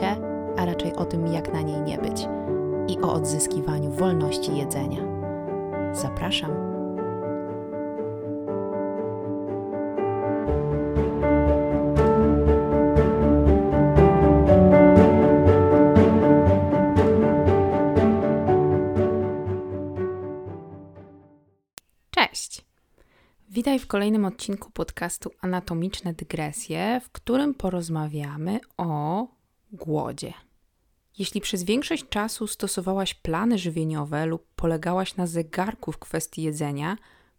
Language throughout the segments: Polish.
diecie, a raczej o tym, jak na niej nie być i o odzyskiwaniu wolności jedzenia. Zapraszam. Cześć! Witaj w kolejnym odcinku podcastu Anatomiczne Dygresje, w którym porozmawiamy o głodzie. Jeśli przez większość czasu stosowałaś plany żywieniowe lub polegałaś na zegarku w kwestii jedzenia,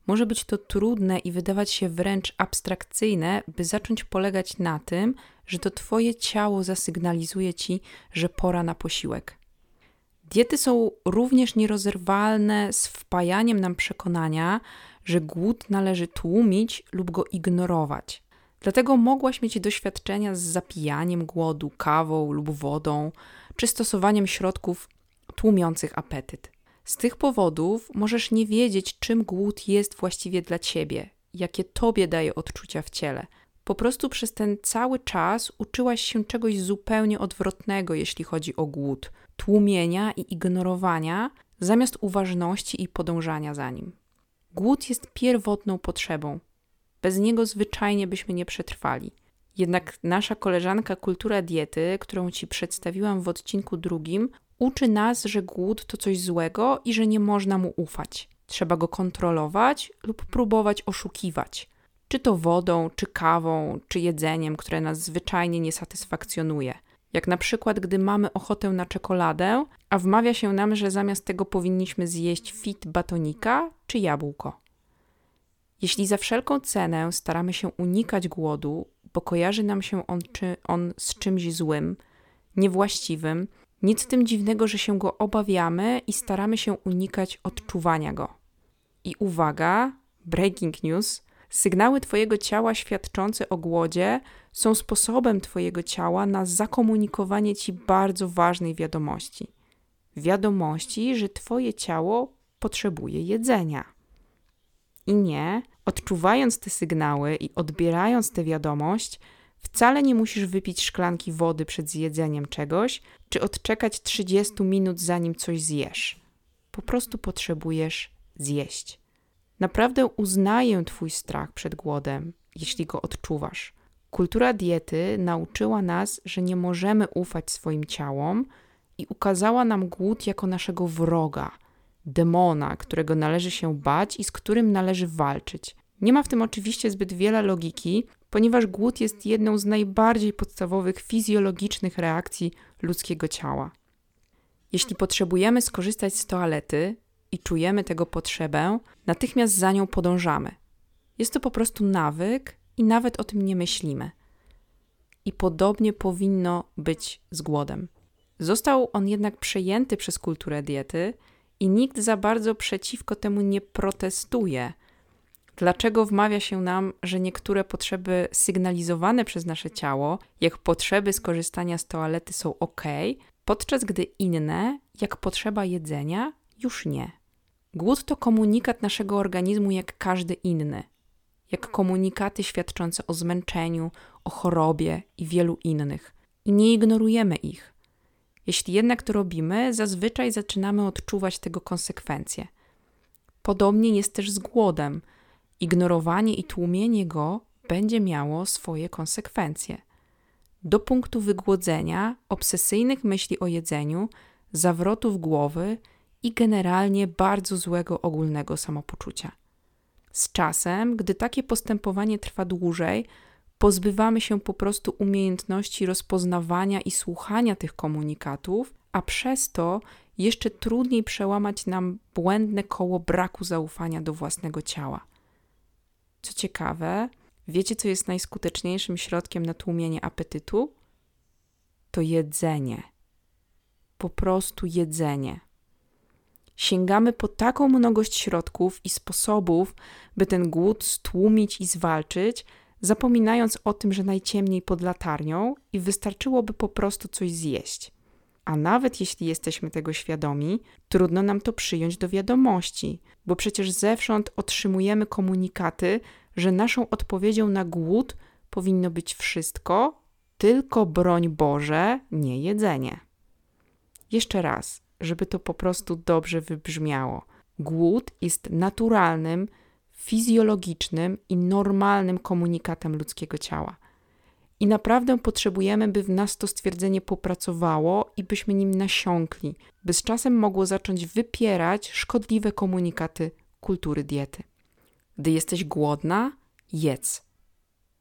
może być to trudne i wydawać się wręcz abstrakcyjne, by zacząć polegać na tym, że to Twoje ciało zasygnalizuje Ci, że pora na posiłek. Diety są również nierozerwalne z wpajaniem nam przekonania, że głód należy tłumić lub go ignorować. Dlatego mogłaś mieć doświadczenia z zapijaniem głodu kawą lub wodą, czy stosowaniem środków tłumiących apetyt. Z tych powodów możesz nie wiedzieć, czym głód jest właściwie dla ciebie, jakie tobie daje odczucia w ciele. Po prostu przez ten cały czas uczyłaś się czegoś zupełnie odwrotnego, jeśli chodzi o głód tłumienia i ignorowania, zamiast uważności i podążania za nim. Głód jest pierwotną potrzebą. Bez niego zwyczajnie byśmy nie przetrwali. Jednak nasza koleżanka Kultura Diety, którą Ci przedstawiłam w odcinku drugim, uczy nas, że głód to coś złego i że nie można mu ufać. Trzeba go kontrolować lub próbować oszukiwać. Czy to wodą, czy kawą, czy jedzeniem, które nas zwyczajnie nie satysfakcjonuje. Jak na przykład, gdy mamy ochotę na czekoladę, a wmawia się nam, że zamiast tego powinniśmy zjeść fit batonika czy jabłko. Jeśli za wszelką cenę staramy się unikać głodu, bo kojarzy nam się on, czy on z czymś złym, niewłaściwym, nic w tym dziwnego, że się go obawiamy i staramy się unikać odczuwania go. I uwaga, breaking news, Sygnały Twojego ciała świadczące o głodzie są sposobem Twojego ciała na zakomunikowanie Ci bardzo ważnej wiadomości. Wiadomości, że Twoje ciało potrzebuje jedzenia. I nie, odczuwając te sygnały i odbierając tę wiadomość, wcale nie musisz wypić szklanki wody przed zjedzeniem czegoś, czy odczekać 30 minut zanim coś zjesz. Po prostu potrzebujesz zjeść. Naprawdę uznaję Twój strach przed głodem, jeśli go odczuwasz. Kultura diety nauczyła nas, że nie możemy ufać swoim ciałom i ukazała nam głód jako naszego wroga, demona, którego należy się bać i z którym należy walczyć. Nie ma w tym oczywiście zbyt wiele logiki, ponieważ głód jest jedną z najbardziej podstawowych fizjologicznych reakcji ludzkiego ciała. Jeśli potrzebujemy skorzystać z toalety, i czujemy tego potrzebę, natychmiast za nią podążamy. Jest to po prostu nawyk i nawet o tym nie myślimy. I podobnie powinno być z głodem. Został on jednak przejęty przez kulturę diety i nikt za bardzo przeciwko temu nie protestuje. Dlaczego wmawia się nam, że niektóre potrzeby sygnalizowane przez nasze ciało, jak potrzeby skorzystania z toalety, są ok, podczas gdy inne, jak potrzeba jedzenia, już nie. Głód to komunikat naszego organizmu jak każdy inny, jak komunikaty świadczące o zmęczeniu, o chorobie i wielu innych. I nie ignorujemy ich. Jeśli jednak to robimy, zazwyczaj zaczynamy odczuwać tego konsekwencje. Podobnie jest też z głodem. Ignorowanie i tłumienie go będzie miało swoje konsekwencje. Do punktu wygłodzenia, obsesyjnych myśli o jedzeniu, zawrotów głowy i generalnie bardzo złego ogólnego samopoczucia. Z czasem, gdy takie postępowanie trwa dłużej, pozbywamy się po prostu umiejętności rozpoznawania i słuchania tych komunikatów, a przez to jeszcze trudniej przełamać nam błędne koło braku zaufania do własnego ciała. Co ciekawe, wiecie, co jest najskuteczniejszym środkiem na tłumienie apetytu? To jedzenie. Po prostu jedzenie sięgamy po taką mnogość środków i sposobów, by ten głód stłumić i zwalczyć, zapominając o tym, że najciemniej pod latarnią i wystarczyłoby po prostu coś zjeść. A nawet jeśli jesteśmy tego świadomi, trudno nam to przyjąć do wiadomości, bo przecież zewsząd otrzymujemy komunikaty, że naszą odpowiedzią na głód powinno być wszystko tylko broń Boże, nie jedzenie. Jeszcze raz, żeby to po prostu dobrze wybrzmiało. Głód jest naturalnym, fizjologicznym i normalnym komunikatem ludzkiego ciała. I naprawdę potrzebujemy, by w nas to stwierdzenie popracowało i byśmy nim nasiąkli, by z czasem mogło zacząć wypierać szkodliwe komunikaty kultury diety. Gdy jesteś głodna, jedz.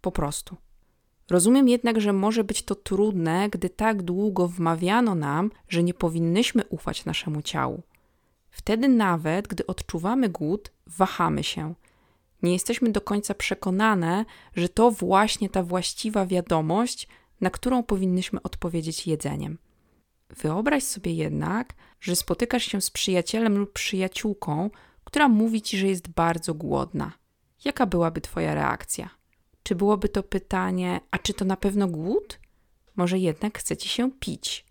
Po prostu. Rozumiem jednak, że może być to trudne, gdy tak długo wmawiano nam, że nie powinnyśmy ufać naszemu ciału. Wtedy nawet, gdy odczuwamy głód, wahamy się. Nie jesteśmy do końca przekonane, że to właśnie ta właściwa wiadomość, na którą powinnyśmy odpowiedzieć jedzeniem. Wyobraź sobie jednak, że spotykasz się z przyjacielem lub przyjaciółką, która mówi ci, że jest bardzo głodna. Jaka byłaby Twoja reakcja? Czy byłoby to pytanie, a czy to na pewno głód? Może jednak chce ci się pić?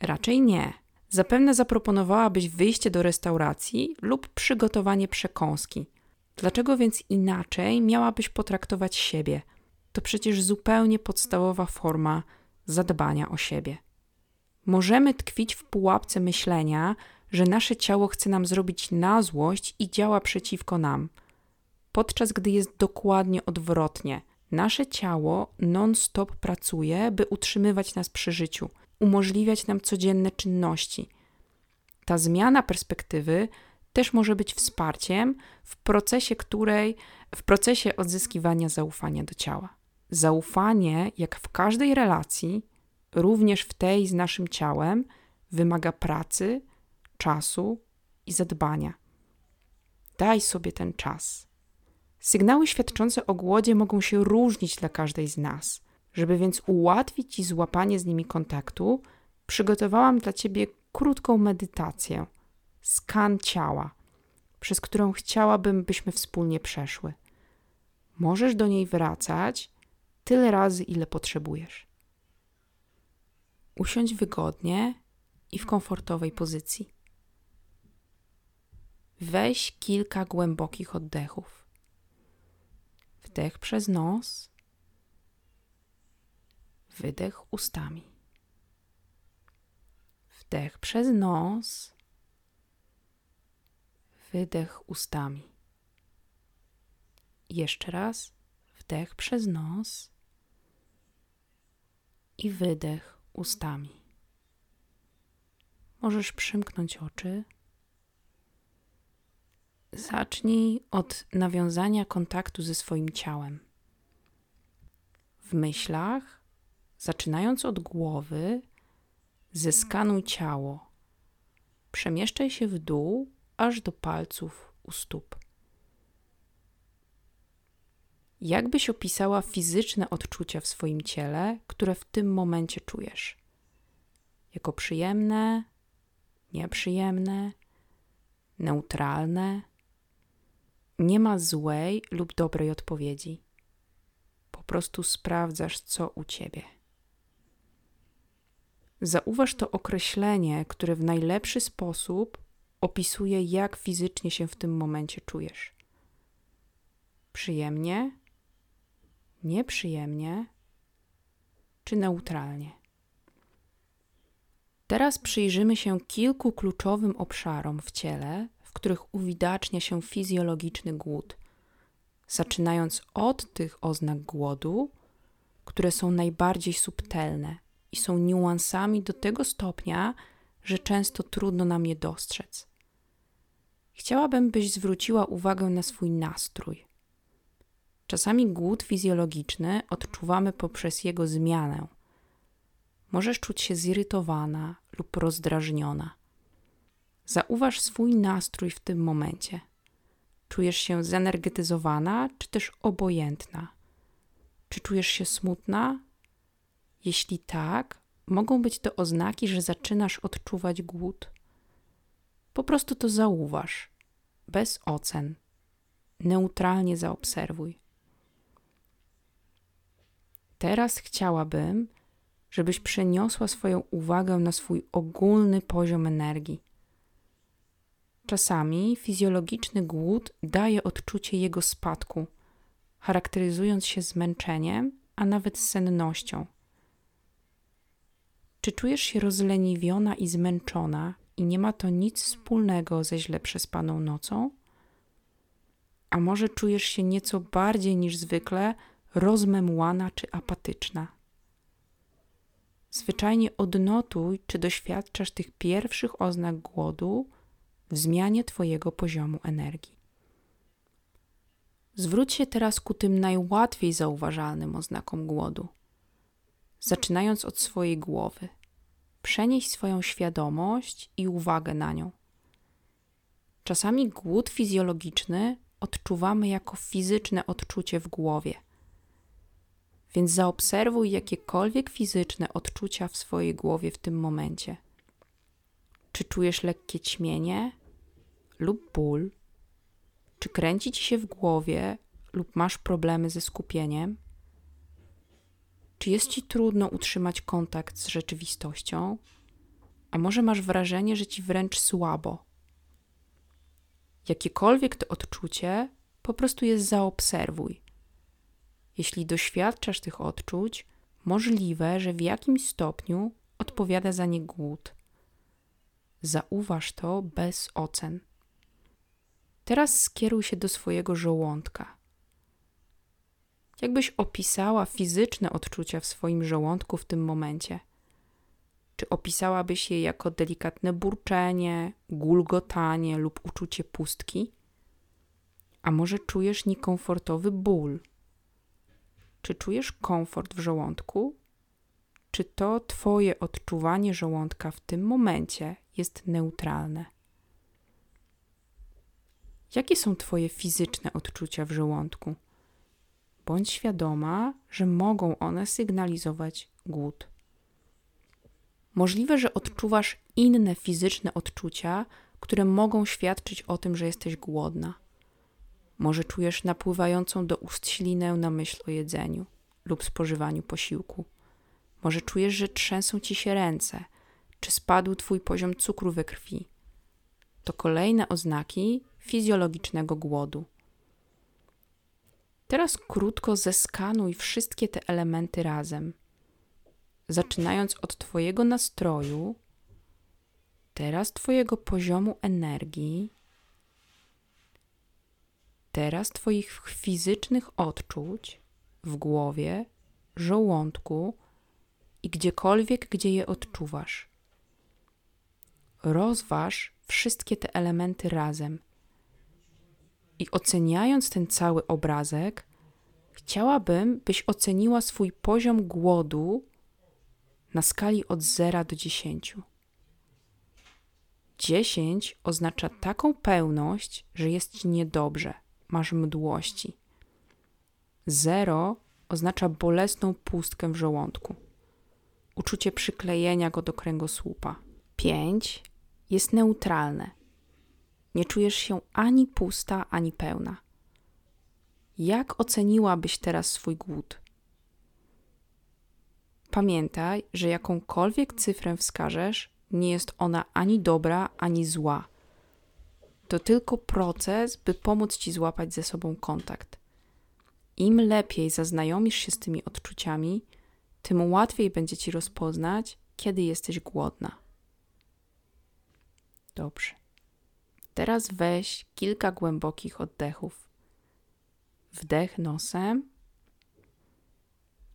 Raczej nie. Zapewne zaproponowałabyś wyjście do restauracji lub przygotowanie przekąski. Dlaczego więc inaczej miałabyś potraktować siebie? To przecież zupełnie podstawowa forma zadbania o siebie. Możemy tkwić w pułapce myślenia, że nasze ciało chce nam zrobić na złość i działa przeciwko nam, podczas gdy jest dokładnie odwrotnie. Nasze ciało non-stop pracuje, by utrzymywać nas przy życiu, umożliwiać nam codzienne czynności. Ta zmiana perspektywy też może być wsparciem w procesie, której w procesie odzyskiwania zaufania do ciała. Zaufanie, jak w każdej relacji, również w tej z naszym ciałem, wymaga pracy, czasu i zadbania. Daj sobie ten czas. Sygnały świadczące o głodzie mogą się różnić dla każdej z nas. Żeby więc ułatwić Ci złapanie z nimi kontaktu, przygotowałam dla Ciebie krótką medytację, skan ciała, przez którą chciałabym, byśmy wspólnie przeszły. Możesz do niej wracać tyle razy, ile potrzebujesz. Usiądź wygodnie i w komfortowej pozycji. Weź kilka głębokich oddechów. Wdech przez nos, wydech ustami. Wdech przez nos, wydech ustami. Jeszcze raz wdech przez nos i wydech ustami. Możesz przymknąć oczy. Zacznij od nawiązania kontaktu ze swoim ciałem. W myślach, zaczynając od głowy, zeskanuj ciało. Przemieszczaj się w dół aż do palców u stóp. Jak byś opisała fizyczne odczucia w swoim ciele, które w tym momencie czujesz? Jako przyjemne, nieprzyjemne, neutralne? Nie ma złej lub dobrej odpowiedzi. Po prostu sprawdzasz, co u ciebie. Zauważ to określenie, które w najlepszy sposób opisuje, jak fizycznie się w tym momencie czujesz. Przyjemnie, nieprzyjemnie czy neutralnie. Teraz przyjrzymy się kilku kluczowym obszarom w ciele, w których uwidacznia się fizjologiczny głód, zaczynając od tych oznak głodu, które są najbardziej subtelne i są niuansami do tego stopnia, że często trudno nam je dostrzec. Chciałabym, byś zwróciła uwagę na swój nastrój. Czasami głód fizjologiczny odczuwamy poprzez jego zmianę. Możesz czuć się zirytowana lub rozdrażniona. Zauważ swój nastrój w tym momencie. Czujesz się zenergetyzowana, czy też obojętna? Czy czujesz się smutna? Jeśli tak, mogą być to oznaki, że zaczynasz odczuwać głód. Po prostu to zauważ, bez ocen. Neutralnie zaobserwuj. Teraz chciałabym, żebyś przeniosła swoją uwagę na swój ogólny poziom energii. Czasami fizjologiczny głód daje odczucie jego spadku, charakteryzując się zmęczeniem, a nawet sennością. Czy czujesz się rozleniwiona i zmęczona i nie ma to nic wspólnego ze źle przespaną nocą? A może czujesz się nieco bardziej niż zwykle rozmemłana czy apatyczna? Zwyczajnie odnotuj, czy doświadczasz tych pierwszych oznak głodu w zmianie Twojego poziomu energii. Zwróć się teraz ku tym najłatwiej zauważalnym oznakom głodu. Zaczynając od swojej głowy, przenieś swoją świadomość i uwagę na nią. Czasami głód fizjologiczny odczuwamy jako fizyczne odczucie w głowie. Więc zaobserwuj jakiekolwiek fizyczne odczucia w swojej głowie w tym momencie. Czy czujesz lekkie ćmienie lub ból? Czy kręci ci się w głowie lub masz problemy ze skupieniem? Czy jest ci trudno utrzymać kontakt z rzeczywistością? A może masz wrażenie, że ci wręcz słabo? Jakiekolwiek to odczucie, po prostu je zaobserwuj. Jeśli doświadczasz tych odczuć, możliwe, że w jakimś stopniu odpowiada za nie głód. Zauważ to bez ocen. Teraz skieruj się do swojego żołądka. Jakbyś opisała fizyczne odczucia w swoim żołądku w tym momencie? Czy opisałabyś je jako delikatne burczenie, gulgotanie lub uczucie pustki? A może czujesz niekomfortowy ból? Czy czujesz komfort w żołądku? Czy to Twoje odczuwanie żołądka w tym momencie jest neutralne? Jakie są Twoje fizyczne odczucia w żołądku? Bądź świadoma, że mogą one sygnalizować głód. Możliwe, że odczuwasz inne fizyczne odczucia, które mogą świadczyć o tym, że jesteś głodna. Może czujesz napływającą do ust ślinę na myśl o jedzeniu lub spożywaniu posiłku. Może czujesz, że trzęsą ci się ręce, czy spadł twój poziom cukru we krwi. To kolejne oznaki fizjologicznego głodu. Teraz krótko zeskanuj wszystkie te elementy razem. Zaczynając od Twojego nastroju, teraz Twojego poziomu energii, teraz Twoich fizycznych odczuć w głowie, żołądku i gdziekolwiek, gdzie je odczuwasz. Rozważ wszystkie te elementy razem i oceniając ten cały obrazek, chciałabym, byś oceniła swój poziom głodu na skali od 0 do 10. 10 oznacza taką pełność, że jest ci niedobrze, masz mdłości. 0 oznacza bolesną pustkę w żołądku, uczucie przyklejenia go do kręgosłupa. 5 jest neutralne, nie czujesz się ani pusta, ani pełna. Jak oceniłabyś teraz swój głód? Pamiętaj, że jakąkolwiek cyfrę wskażesz, nie jest ona ani dobra, ani zła. To tylko proces, by pomóc ci złapać ze sobą kontakt. Im lepiej zaznajomisz się z tymi odczuciami, tym łatwiej będzie ci rozpoznać, kiedy jesteś głodna. Dobrze. Teraz weź kilka głębokich oddechów. Wdech nosem,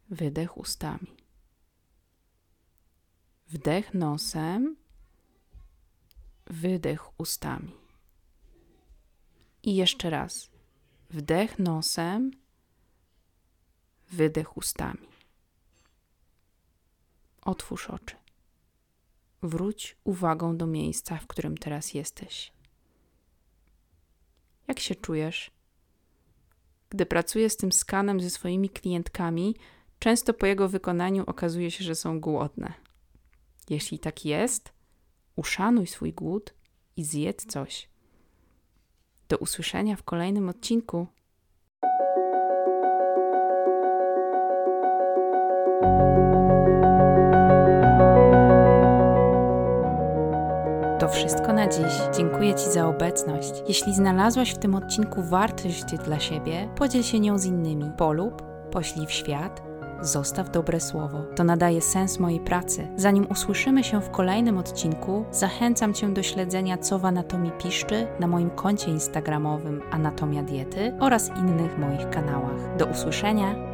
wydech ustami. Wdech nosem, wydech ustami. I jeszcze raz. Wdech nosem, wydech ustami. Otwórz oczy. Wróć uwagą do miejsca, w którym teraz jesteś. Jak się czujesz? Gdy pracuję z tym skanem ze swoimi klientkami, często po jego wykonaniu okazuje się, że są głodne. Jeśli tak jest, uszanuj swój głód i zjedz coś. Do usłyszenia w kolejnym odcinku. To wszystko na dziś. Dziękuję Ci za obecność. Jeśli znalazłaś w tym odcinku wartość dla siebie, podziel się nią z innymi. Polub, poślij w świat zostaw dobre słowo. To nadaje sens mojej pracy. Zanim usłyszymy się w kolejnym odcinku, zachęcam Cię do śledzenia, co w anatomii piszczy na moim koncie instagramowym Anatomia Diety oraz innych moich kanałach. Do usłyszenia!